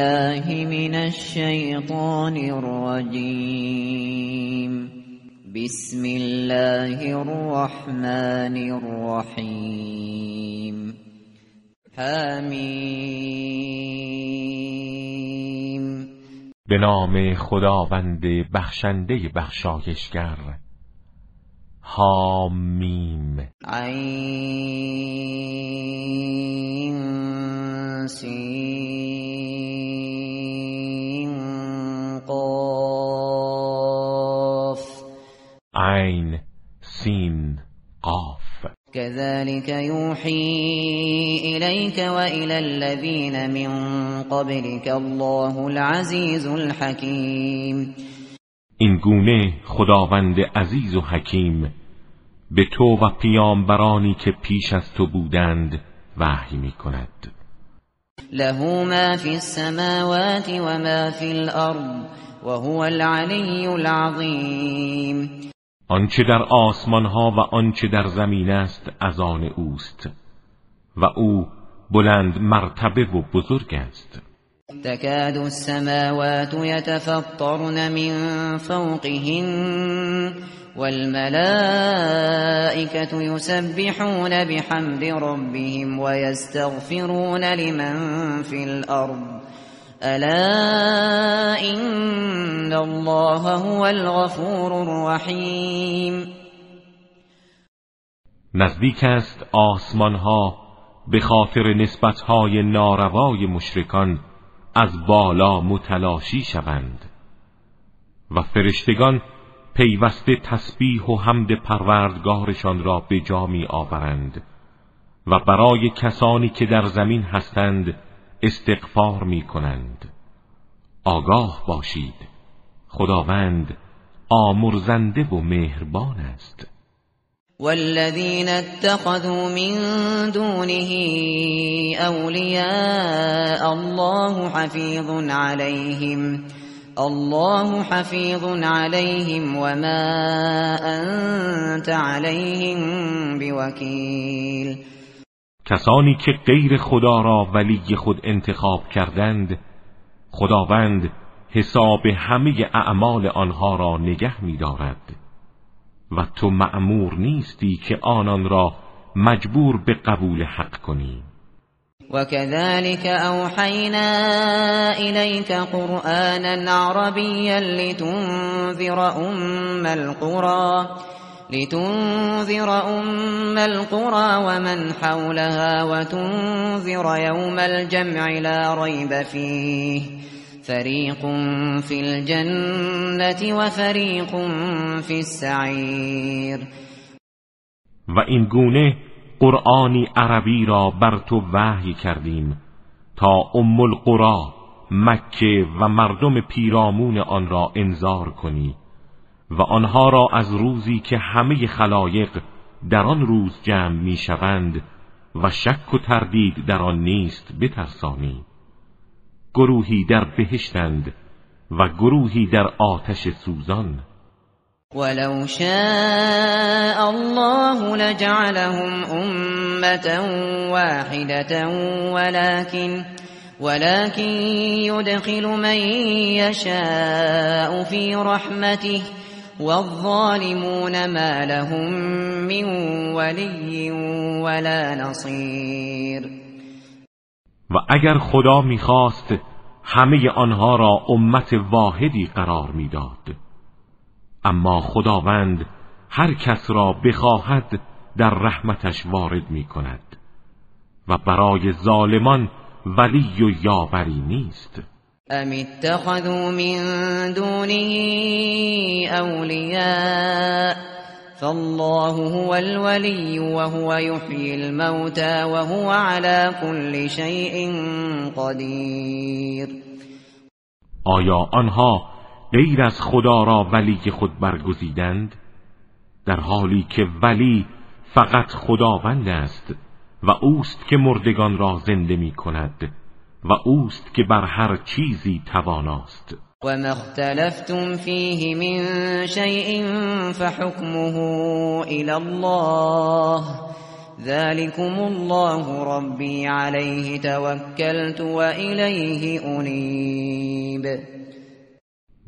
بالله من الشیطان الرجیم بسم الله الرحمن الرحیم حمیم به نام خداوند بخشنده بخشایشگر. حامیم عین سین. عین سین قاف. كذلك يوحي إليك وإلى الذين من قبلك الله العزيز الحكيم. این گونه خداوند عزیز و حکیم به تو و پیامبرانی که پیش از تو بودند وحی می کند له ما في السماوات وما في الأرض وهو العلي العظيم آنچه در آسمان ها و آنچه در زمین است از آن اوست. و او بلند مرتبه و بزرگ است. تكاد السماوات يتفطرن من فوقهن والملائكة يسبحون بحمد ربهم ويستغفرون لمن في الأرض. ألا إن الله هو الغفور الرحيم نزدیک است آسمان ها به خاطر نسبت های ناروای مشرکان از بالا متلاشی شوند و فرشتگان پیوسته تسبیح و حمد پروردگارشان را به جا می آورند و برای کسانی که در زمین هستند استغفار می کنند آگاه باشید. خداوند آمرزنده و مهربان است. والذين اتخذوا من دونه أولياء الله حفيظ عليهم الله حفيظ عليهم وما أنت عليهم بوكيل کسانی که غیر خدا را ولی خود انتخاب کردند خداوند حساب همه اعمال آنها را نگه می‌دارد. و تو مأمور نیستی که آنان را مجبور به قبول حق کنی. وكذلك أوحينا إليك قرآنا عربيا لتنذر أم القرى لتنذر أم القرى ومن حولها وتنذر يوم الجمع لا ريب فيه فريق في الجنة وفريق في السعير. و این گونه قرآنی عربی را بر تو وحی کردیم تا ام القرا مکه و مردم پیرامون آن را انذار کنی. و آنها را از روزی که همه خلایق در آن روز جمع می‌شوند و شک و تردید در آن نیست بترسانی. گروهی در بهشتند و گروهی در آتش سوزان. ولو شاء الله لجعلهم أمة واحدة ولكن ولكن يدخل من يشاء في رحمته والظالمون ما لهم من ولي ولا نصير. و اگر خدا می‌خواست همه آنها را امت واحدی قرار می‌داد. اما خداوند هر کس را بخواهد در رحمتش وارد می کند و برای ظالمان ولی و یاوری نیست. ام اتخذوا من دونه اولیاء فالله هو الولي وهو يحيي الموتى وهو على كل شيء قدير. آیا آنها غیر از خدا را ولی خود برگزیدند؟ در حالی که ولی فقط خداوند است و اوست که مردگان را زنده می کند و اوست که بر هر چیزی تواناست. و مختلفتم فیه من شیء فحکمه الى الله ذلكم الله ربي عليه توكلت وإليه أنيب.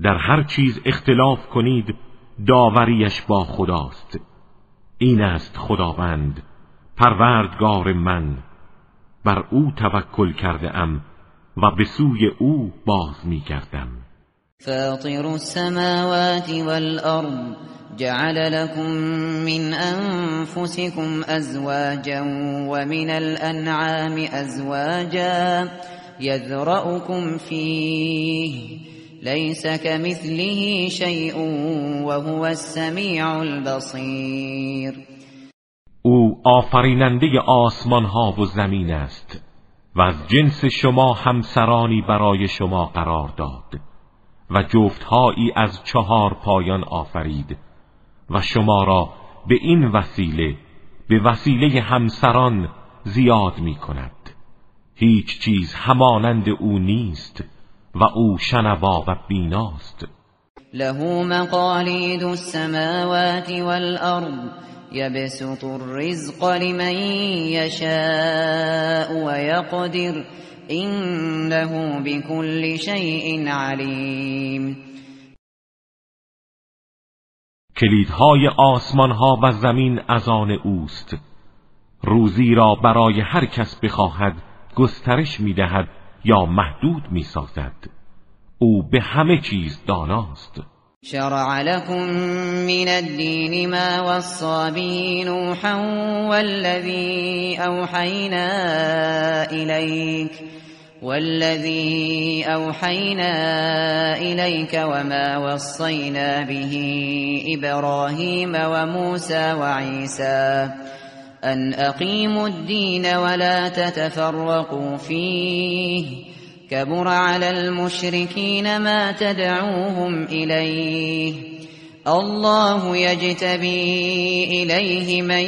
در هر چیز اختلاف کنید داوریش با خداست. این است خداوند پروردگار من. بر او توکل کرده ام و به سوی او باز می کردم فاطر السماوات والأرض جعل لكم من أنفسكم أزواجا ومن الأنعام أزواجا يذرأكم فيه ليس كمثله شيء وهو السميع البصير. آفریننده آسمان ها و زمین است و از جنس شما همسرانی برای شما قرار داد و جفتهایی از چهار پایان آفرید و شما را به این وسیله به وسیله همسران زیاد می کند هیچ چیز همانند او نیست و او شنوا و بیناست. له مقالید السماوات والارض يبسط الرزق لمن يشاء ويقدر إنه بكل شيء عليم. کلیدهای آسمانها و زمین از آن اوست. روزی را برای هر کس بخواهد گسترش می‌دهد یا محدود می‌سازد. أو به همه چیز داناست. شرع لكم من الدين ما وصى به نوحا والذي أوحينا إليك والذي أوحينا إليك وما وصينا به إبراهيم وموسى وعيسى. أن أقيموا الدين ولا تتفرقوا فيه. كبر على المشركين ما تدعوهم إليه. الله يجتبي إليه من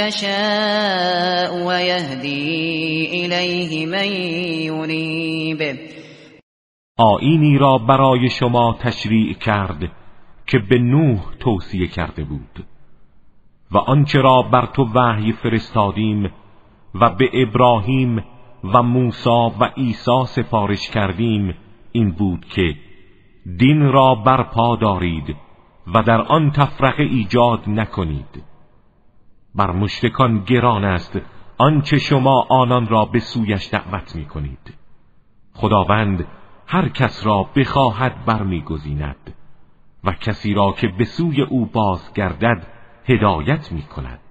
يشاء ويهدي إليه من ينيب آینی را برای شما تشریع کرد که به نوح توصیه کرده بود و آنچه را بر تو وحی فرستادیم و به ابراهیم و موسا و عیسی سفارش کردیم این بود که دین را برپا دارید و در آن تفرقه ایجاد نکنید. بر مشرکان گران است آنچه شما آنان را به سویش دعوت می کنید خداوند هر کس را بخواهد برمیگزیند و کسی را که به سوی او بازگردد هدایت می کند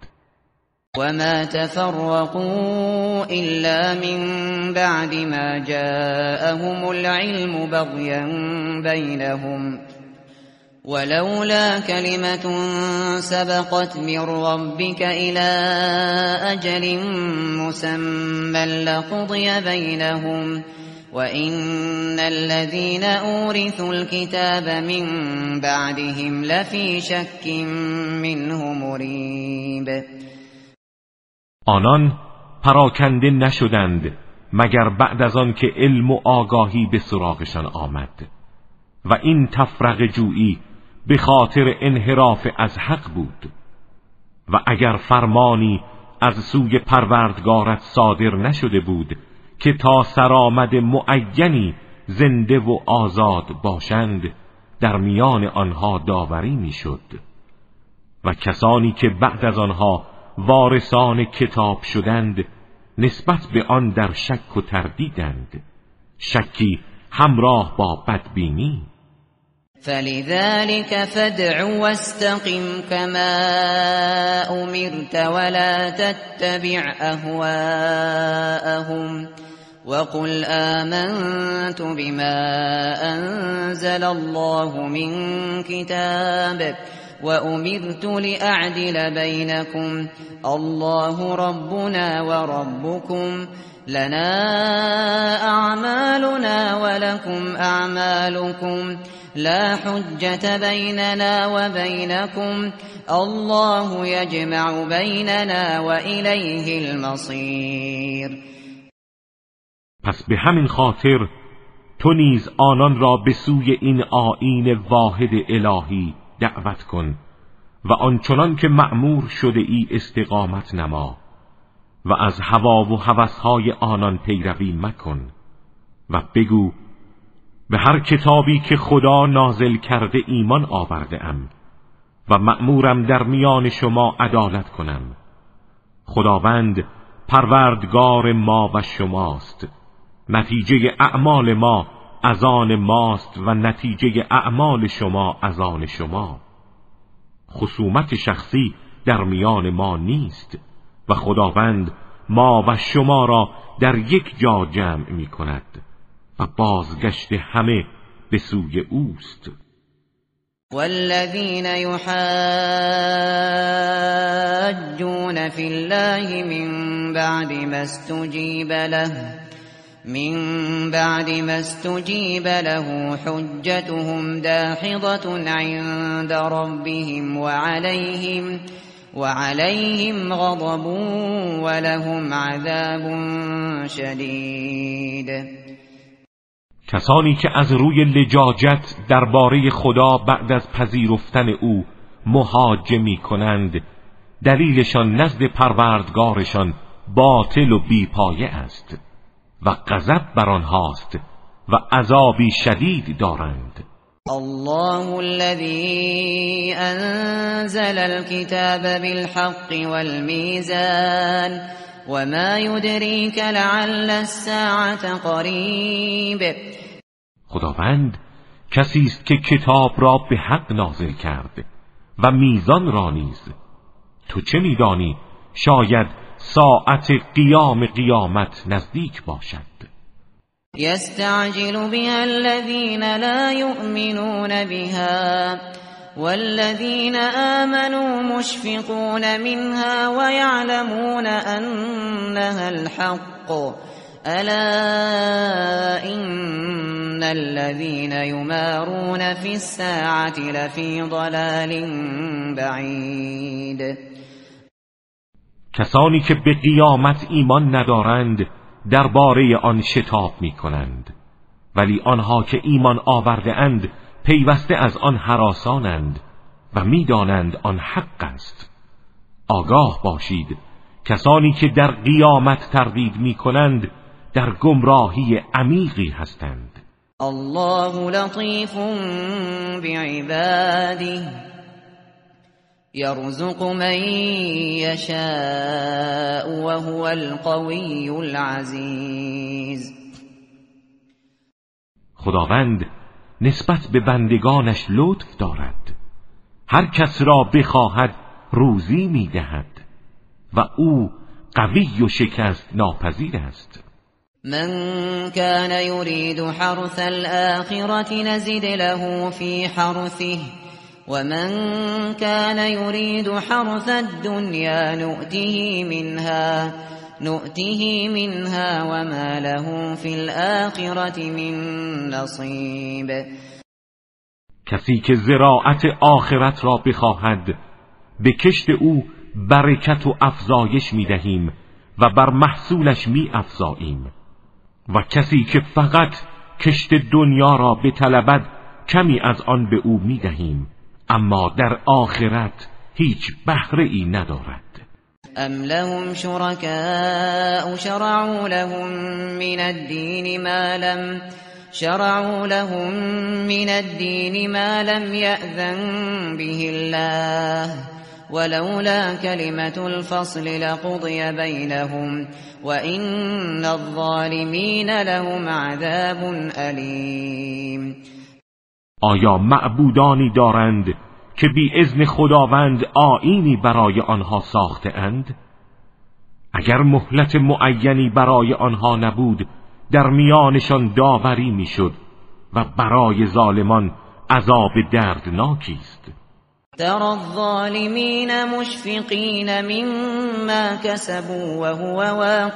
وما تفرقوا إلا من بعد ما جاءهم العلم بغيا بينهم ولولا كلمة سبقت من ربك إلى أجل مسمى لقضي بينهم وإن الذين أورثوا الكتاب من بعدهم لفي شك منه مريب آنان پراکنده نشدند مگر بعد از آن که علم و آگاهی به سراغشان آمد. و این تفرق جویی به خاطر انحراف از حق بود. و اگر فرمانی از سوی پروردگارت صادر نشده بود که تا سرآمد معینی زنده و آزاد باشند در میان آنها داوری می‌شد. و کسانی که بعد از آنها وارثان کتاب شدند نسبت به آن در شک و تردیدند. شکی همراه با بدبینی. فلذلك فادع واستقم كما امرت ولا تتبع اهواءهم وقل آمنت بما انزل الله من كتاب وأمرت لأعدل بينكم. الله ربنا وربكم. لنا أعمالنا ولكم أعمالكم. لا حجة بيننا وبينكم. الله يجمع بيننا وإليه المصير. پس به همین خاطر تو نیز آنان را به سوی این آیین واحد الهی دعوت کن و آنچنان که مأمور شده ای استقامت نما و از هوا و هوسهای آنان پیروی مکن و بگو به هر کتابی که خدا نازل کرده ایمان آورده ام و مأمورم در میان شما عدالت کنم. خداوند پروردگار ما و شماست. نتیجه اعمال ما از آن ماست و نتیجه اعمال شما از آن شما. خصومت شخصی در میان ما نیست و خداوند ما و شما را در یک جا جمع می کند و بازگشت همه به سوی اوست. والذين يحاجون في الله من بعد ما استجيب له. من بعد ما استجيب له حجتهم داحضة عند ربهم وعليهم وعليهم غضب ولهم عذاب شدید کسانی که از روی لجاجت درباره خدا بعد از پذیرفتن او مهاجه می کنند دلیلشان نزد پروردگارشان باطل و بیپایه است. و غضب بر آنهاست و عذابی شدید دارند. الله الذي انزل الكتاب بالحق والميزان وما يدريك لعل الساعة قريب. خداوند کسی است که کتاب را به حق نازل کرد و میزان را نیز. تو چه میدانی؟ شاید ساعت قیام قیامت نزدیک باشد. يستعجل بها الذين لا يؤمنون بها والذين آمنوا مشفقون منها ويعلمون أنها الحق. ألا إن الذين يمارون في الساعة لفي ضلال بعید کسانی که به قیامت ایمان ندارند درباره آن شتاب می کنند ولی آنها که ایمان آورده اند پیوسته از آن حراسانند و می‌دانند آن حق است. آگاه باشید. کسانی که در قیامت تردید می کنند در گمراهی عمیقی هستند. الله لطیف بعباده. يرزق من يشاء وهو القوي العزيز. خداوند نسبت به بندگانش لطف دارد. هر کس را بخواهد روزی می‌دهد و او قوی و شکست ناپذیر است. من كان يريد حرث الآخرة نزد له في حرثه. ومن كان يريد حرث الدنيا نؤته منها نؤته منها وما له في الآخرة من نصيب. کسی که زراعت آخرت را بخواهد به کشت او برکت و افزایش می دهیم و بر محصولش می افزاییم و کسی که فقط کشت دنیا را بطلبد کمی از آن به او می دهیم اما در آخرت هیچ بهره ای ندارد. ام لهم شركاء شرعوا لهم من الدين ما لم شرعوا لهم من الدين ما لم يأذن به الله ولولا كلمة الفصل لقضي بينهم وإن الظالمين لهم عذاب أليم آیا معبودانی دارند که بی اذن خداوند آینی برای آنها ساخته اند؟ اگر مهلت معینی برای آنها نبود در میانشان داوری می‌شد و برای ظالمان عذاب دردناکی است ترى الظالمین مشفقین مما كسبوا وهو واقع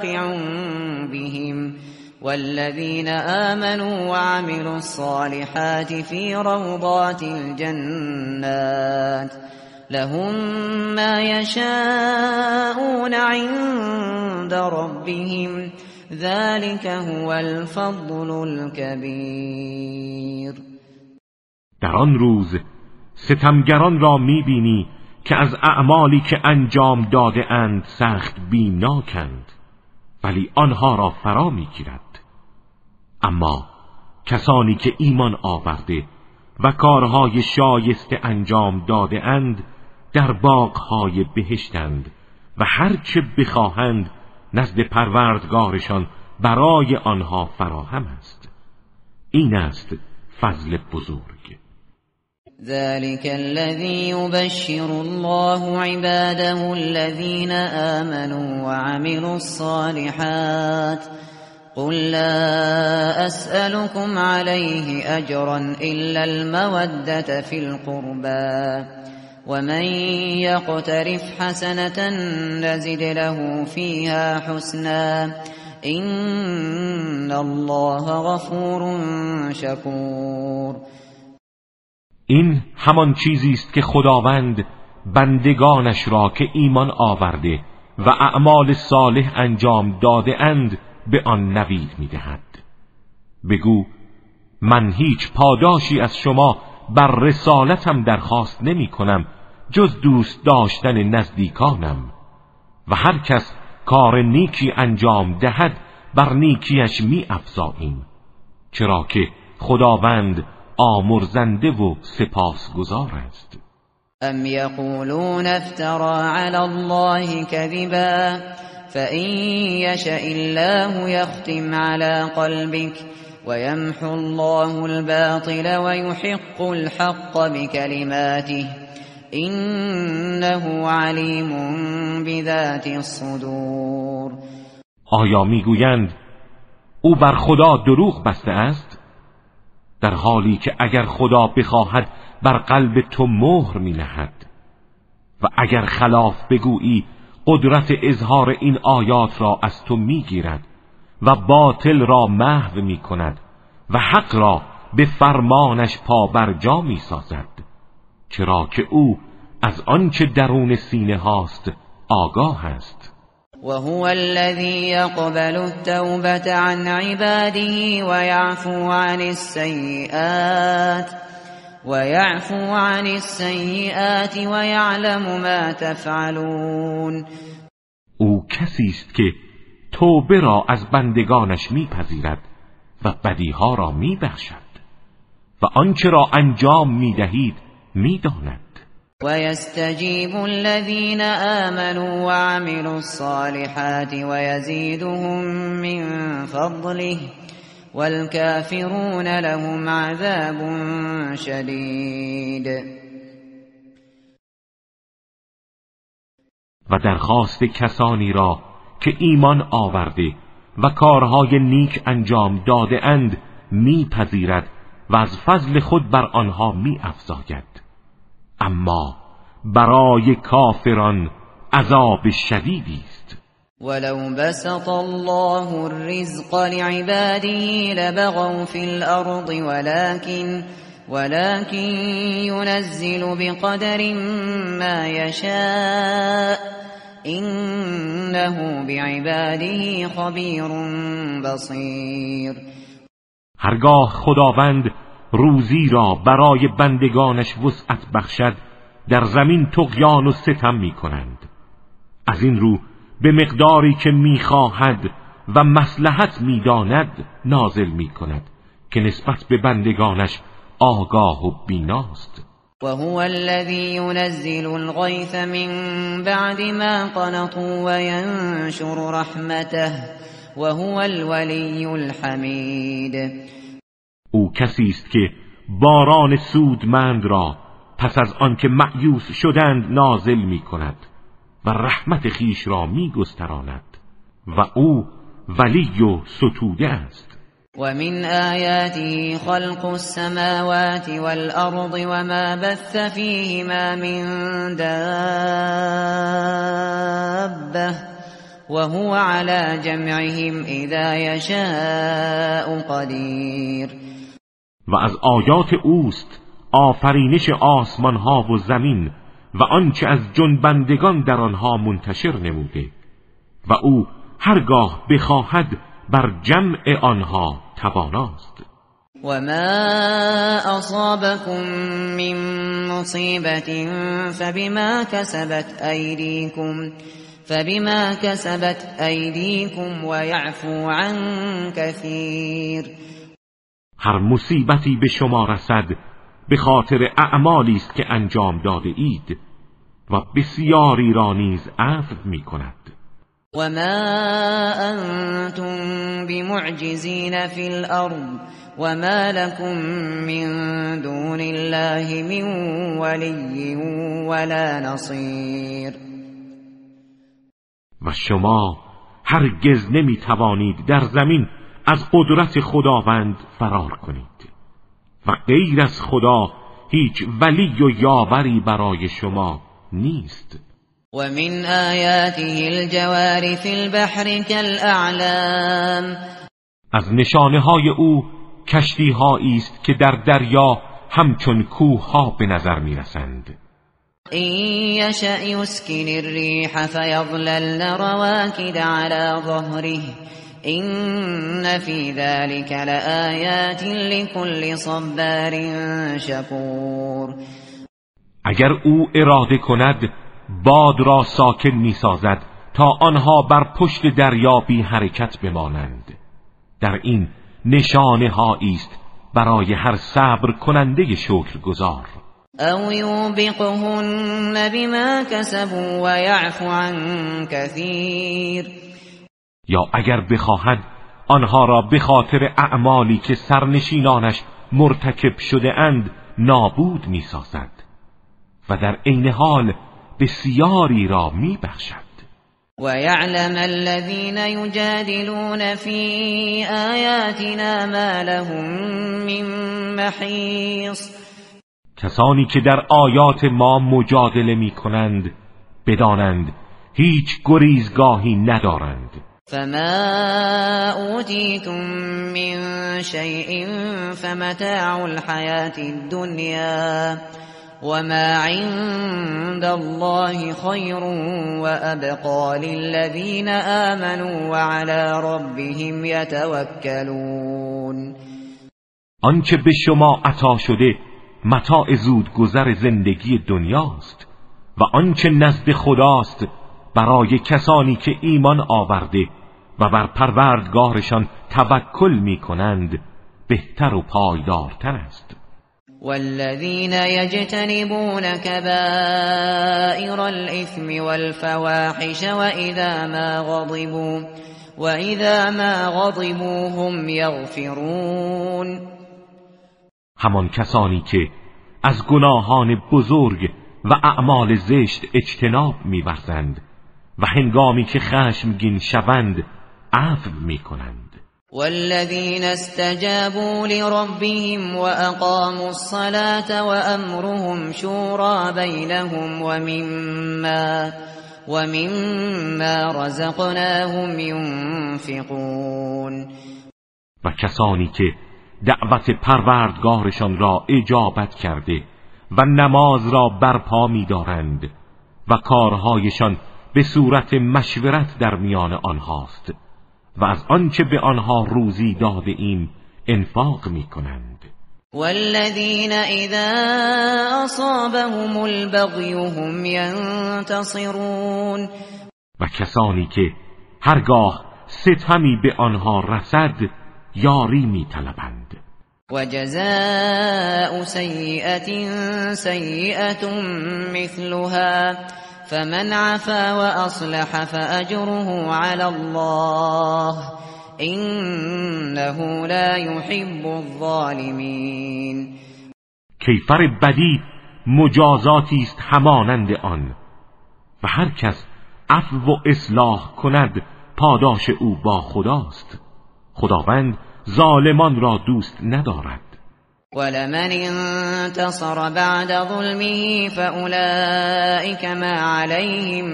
بهم والذين آمنوا وعملوا الصالحات في روضات الجنات لهم ما يشاءون عند ربهم. ذلك هو الفضل الكبير. در آن روز ستمگران را می‌بینی که از اعمالی که انجام داده اند سخت بیمناکند ولی آنها را فرا می‌گیرد. اما کسانی که ایمان آورده و کارهای شایسته انجام داده اند در باغهای بهشتند و هرچه بخواهند نزد پروردگارشان برای آنها فراهم است. این است فضل بزرگ. ذلك الذي يبشر الله عباده الذين آمنوا وعملوا الصالحات قل لا أسألكم عليه أجرا إلا المودة في القربى. ومن يقترف حسنة نزد له فيها حسنا. إن الله غفور شكور. این همان چیزی است که خداوند بندگانش را که ایمان آورده و اعمال صالح انجام داده اند به آن نوید می‌دهد. بگو من هیچ پاداشی از شما بر رسالتم درخواست نمی کنم جز دوست داشتن نزدیکانم. و هر کس کار نیکی انجام دهد بر نیکیش می افزاییم چرا که خداوند آمرزنده و سپاسگزار است. ام یقولون افترا علی الله کذبا؟ فإن يشأ الله يختم على قلبك ويمحو الله الباطل ويحق الحق بكلماته إنه عليم بذات الصدور. آیا می‌گویند او بر خدا دروغ بسته است؟ در حالی که اگر خدا بخواهد بر قلب تو مهر می نهد و اگر خلاف بگویی قدرت اظهار این آیات را از تو می‌گیرد و باطل را محو می کند و حق را به فرمانش پابرجا می سازد چرا که او از آنچه درون سینه هاست آگاه است. وهو الذي يقبل التوبة عن عباده ويعفو عن السيئات ويعفو عن السيئات ويعلم ما تفعلون. او کسی است که توبه را از بندگانش میپذیرد و بدیها را میبخشد و آنچه را انجام می‌دهید می‌داند. ويستجيب الذين آمنوا وعملوا الصالحات ويزيدهم من فضله والكافرون لهم عذاب شدید و درخواست کسانی را که ایمان آورده و کارهای نیک انجام داده اند میپذیرد و از فضل خود بر آنها می افزاید اما برای کافران عذاب شدیدی است. ولو بسط الله الرزق لعباده لبغوا في الأرض ولكن ولكن ينزل بقدر ما يشاء إنه بعباده خبير بصير. هرگاه خداوند روزی را برای بندگانش وسعت بخشد در زمین تقیان و ستم می کنند از این رو به مقداری که می‌خواهد و مسلحت می‌داند نازل می کند که نسبت به بندگانش آگاه و بیناست. وهو الذي ينزل الغيث من بعد ما قنطوا وينشر رحمته وهو الولي الحمید. او کسی است که باران سودمند را پس از آنکه معیوس شدند نازل می کند و رحمت خیش را می گستراند و او ولی و ستوده است. و من آیاته خلق السماوات والأرض وما بث فيهما من دابه وهو على جمعهم اذا يشاء قدیر. و از آیات اوست آفرینش آسمان ها و زمین و آنچه از جنبندگان در آنها منتشر نموده و او هرگاه بخواهد بر جمع آنها تواناست. وما أصابكم من مصيبة فبما كسبت أيديكم فبما كسبت أيديكم ويعفو عن كثير. هر مصیبتی به شما رسد به خاطر اعمالی است که انجام داده اید و بسیاری را نیز عفو می کند. و ما انتم بمعجزین فی الارض و ما لكم من دون الله من ولی ولا نصیر و شما هرگز نمی توانید در زمین از قدرت خداوند فرار کنید. و غیر از خدا هیچ ولی و یاوری برای شما نیست. و من آیاته الجوار فی البحر كالاعلام از نشانه های او کشتی است که در دریا همچون کوه ها به نظر می رسند این یشأ یسکن الریح فیظللن رواکد على ظهره. این فی ذلك لآیات لكل صبار شکور اگر او اراده کند باد را ساکن می سازد تا آنها بر پشت دریا بی حرکت بمانند. در این نشانه است برای هر صبر کننده شکر گذار او یوبقهن بما کسبوا و یعفو عن کثیر یا اگر بخواهد آنها را به خاطر اعمالی که سرنشینانش مرتکب شده اند نابود می سازد و در عین حال بسیاری را می بخشد و یعلم الذین یجادلون فی آیاتنا ما لهم من محیص کسانی که در آیات ما مجادله می کنند بدانند هیچ گریزگاهی ندارند. فما اوتیتم من شیء فمتاع الحیات الدنیا وما عند الله خیر وابقا للذین آمنوا وعلى ربهم يتوكلون آنچه به شما عطا شده متاع زود گذر زندگی دنیاست و آنچه نزد خداست برای کسانی که ایمان آورده و بر پروردگارشان توکل می کنند بهتر و پایدارتر است. والذین یجتنبون كبائر الإثم والفواحش وإذا ما غضبوا وإذا ما غضبوا هم يغفرون همان کسانی که از گناهان بزرگ و اعمال زشت اجتناب میورزند و هنگامی که خشمگین شوند عفو می‌کنند. والذین استجابوا لربهم واقاموا الصلاة وامرهم شورى بينهم ومما ومما رزقناهم ينفقون. و کسانی که دعوت پروردگارشان را اجابت کرده و نماز را برپا می‌دارند و کارهایشان به صورت مشورت در میان آنهاست. و از آنچه به آنها روزی داده ایم انفاق می کنند والذین اذا اصابهم البغی هم ینتصرون. و کسانی که هرگاه ستمی به آنها رسد یاری می طلبند و جزاء سیئت سیئت مثلها. فمن عفا واصلح فاجره على الله انه لا يحب الظالمین کیفر بدی مجازاتی است همانند آن و هر کس عفو و اصلاح کند پاداش او با خداست. خداوند ظالمان را دوست ندارد. ولمن انتصر بعد ظلمه فأولئك ما عليهم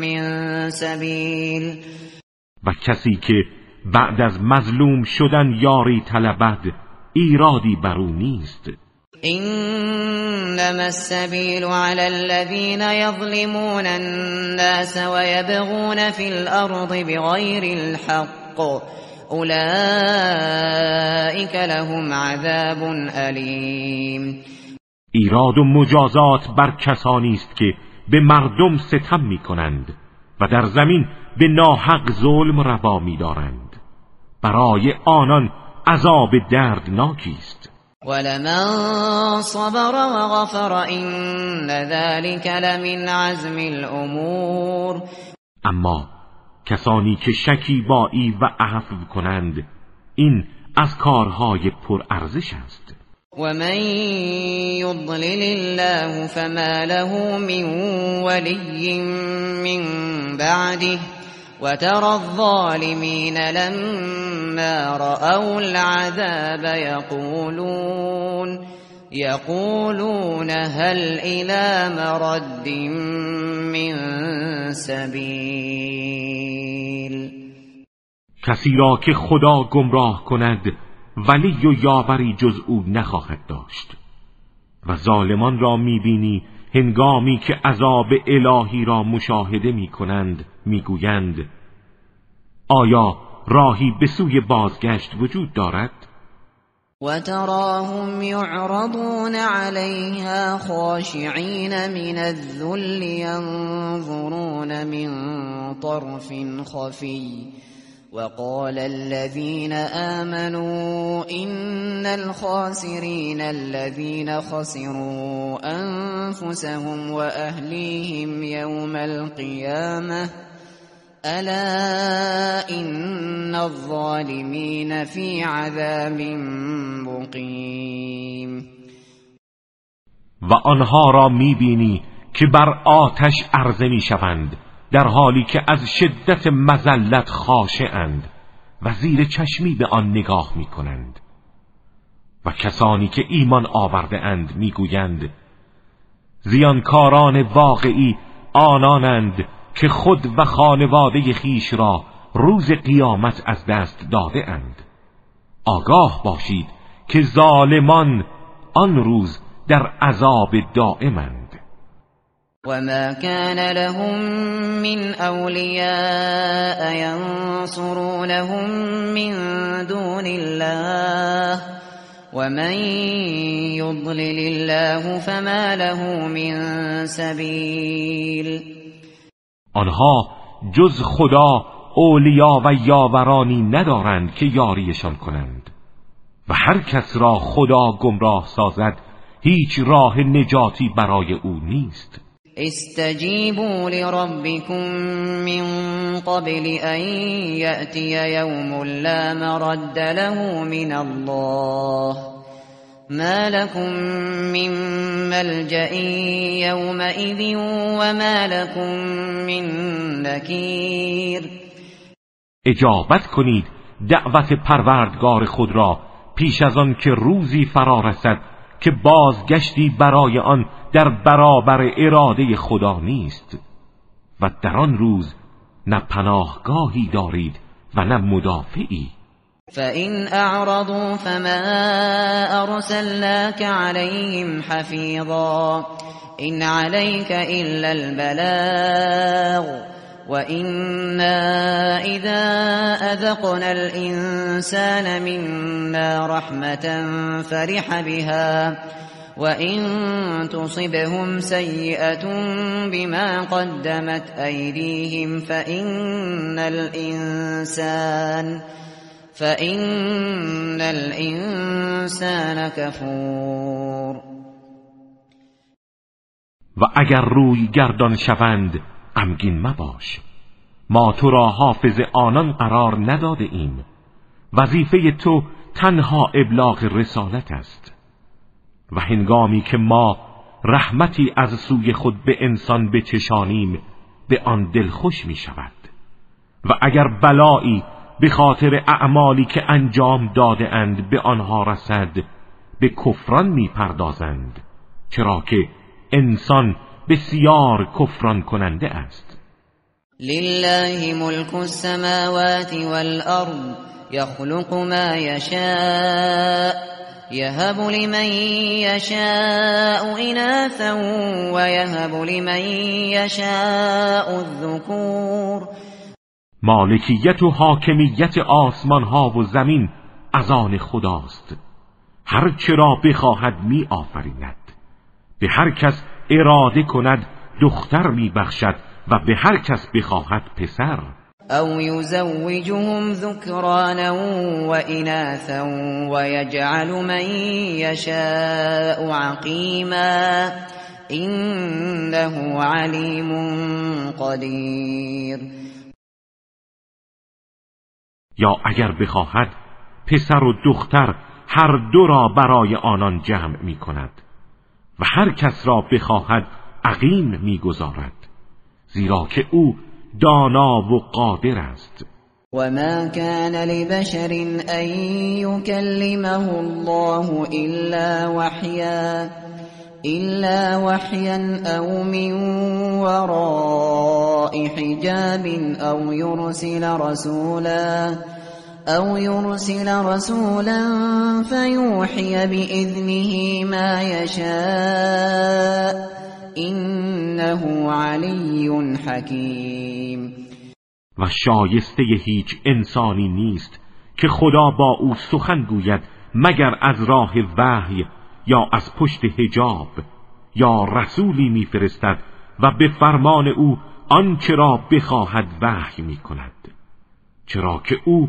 من سبیل و کسی که بعد از مظلوم شدن یاری طلبد ایرادی بر أو نیست. إنما السبيل على الذين يظلمون الناس ويبغون في الأرض بغير الحق. اولئك لهم عذاب علیم ایراد و مجازات بر کسانی است که به مردم ستم می کنند و در زمین به ناحق ظلم روا می دارند برای آنان عذاب دردناکی است. ولمن صبر وغفر این ذلك لمن عزم الامور اما کسانی که شکیبایی و عفو کنند این از کارهای پرارزش است. ومن يضلل الله فما له من ولي من بعده وترى الظالمين لما رأوا العذاب يقولون يقولون هل إلى مرد من سبيل کسی را که خدا گمراه کند ولی و یاوری جز او نخواهد داشت. و ظالمان را می‌بینی هنگامی که عذاب الهی را مشاهده می‌کنند می‌گویند آیا راهی به سوی بازگشت وجود دارد؟ وتراهم يعرضون عليها خاشعين من الذل ينظرون من طرف خفي وقال الذين آمنوا إن الخاسرين الذين خسروا أنفسهم وأهليهم يوم القيامة ألا إن الظالمين في عذاب مقيم. و آنها را می‌بینی که بر آتش عرضه می‌شوند. در حالی که از شدت مزلت خاشعند و زیر چشمی به آن نگاه می کنند و کسانی که ایمان آورده اند می گویند زیانکاران واقعی آنانند که خود و خانواده خیش را روز قیامت از دست داده اند آگاه باشید که ظالمان آن روز در عذاب دائمند. وما كان لهم من أولياء ينصرونهم من دون الله ومن يضلل الله فما له من سبيل آنها جز خدا اولیا و یاورانی ندارند که یاریشان کنند. و هر کس را خدا گمراه سازد هیچ راه نجاتی برای او نیست. استجيبوا لربكم من قبل أن يأتي يوم لا مرد له من الله. ما لكم من ملجأ يومئذ وما لكم من نكير. اجابت کنید دعوت پروردگار خود را پیش از آن که روزی فرا رسد که بازگشتی برای آن در برابر اراده خدا نیست. و در آن روز نه پناهگاهی دارید و نه مدافعی. فَإِنْ أَعْرَضُوا فَمَا أَرْسَلْنَاكَ عَلَيْهِمْ حَفِيظًا إِنْ عَلَيْكَ إِلَّا الْبَلَاغُ وَإِنَّا إِذَا أَذَقْنَا الْإِنسَانَ مِنَّا رَحْمَةً فَرِحَ بِهَا وَإِن تُصِبْهُمْ سَيِّئَةٌ بِمَا قَدَّمَتْ أَيْدِيهِمْ فَإِنَّ الْإِنسَانَ فَإِنَّ الْإِنسَانَ كَفُورٌ و اگر روی گردان غمگین مباش. ما تو را حافظ آنان قرار نداده ایم. وظیفه تو تنها ابلاغ رسالت است. و هنگامی که ما رحمتی از سوی خود به انسان بچشانیم به آن دلخوش می شود. و اگر بلایی به خاطر اعمالی که انجام داده اند به آنها رسد به کفران می پردازند. چرا که انسان بسیار کفران کننده است. لله ملک السماوات والارض يخلق ما يشاء يهب لمن يشاء إناثا ويهب لمن يشاء الذكور مالکیت و حاکمیت آسمان ها و زمین از آن خداست. هر چرا بخواهد می آفریند به هر کس اراده کند دختر می بخشد و به هر کس بخواهد پسر. او یزوجهم ذکرانا و اناثا و یجعل من یشاء عقیما. انه علیم قدیر. یا اگر بخواهد پسر و دختر هر دو را برای آنان جمع می کند و هر کس را بخواهد عقیم می‌گذارد زیرا که او دانا و قادر است. وما كان لبشر ان يكلمه الله الا وحيا الا وحيا او من وراء حجاب او يرسل رسولا او يرسل رسولا فيوحي باذنه ما يشاء انه علی حکیم و شایسته هیچ انسانی نیست که خدا با او سخن گوید مگر از راه وحی یا از پشت حجاب یا رسولی میفرستد و به فرمان او آنچه را بخواهد وحی می کند چرا که او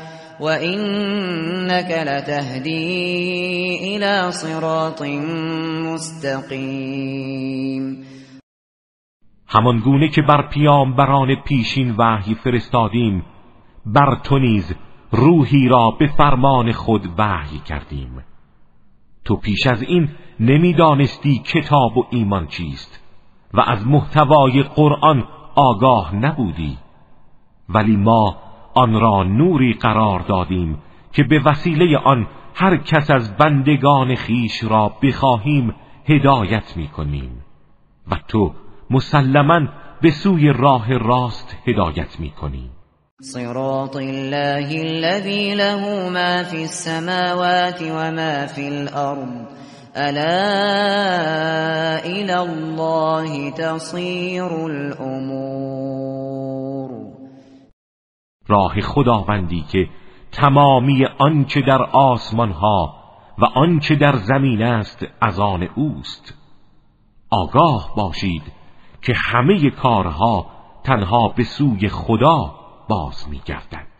وإنك لتهدي إلى صراط مستقیم همان گونه که بر پیامبران پیشین وحی فرستادیم بر تو نیز روحی را به فرمان خود وحی کردیم. تو پیش از این نمی‌دانستی کتاب و ایمان چیست و از محتوای قرآن آگاه نبودی. ولی ما آن را نوری قرار دادیم که به وسیله آن هر کس از بندگان خیش را بخواهیم هدایت می کنیم و تو مسلما به سوی راه راست هدایت می کنیم صراط الله الذي له ما في السماوات وما في الأرض. ألا إلى الله تصير الأمور. راه خداوندی که تمامی آنچه در آسمان ها و آنچه در زمین است از آن اوست. آگاه باشید که همه کارها تنها به سوی خدا باز میگردد.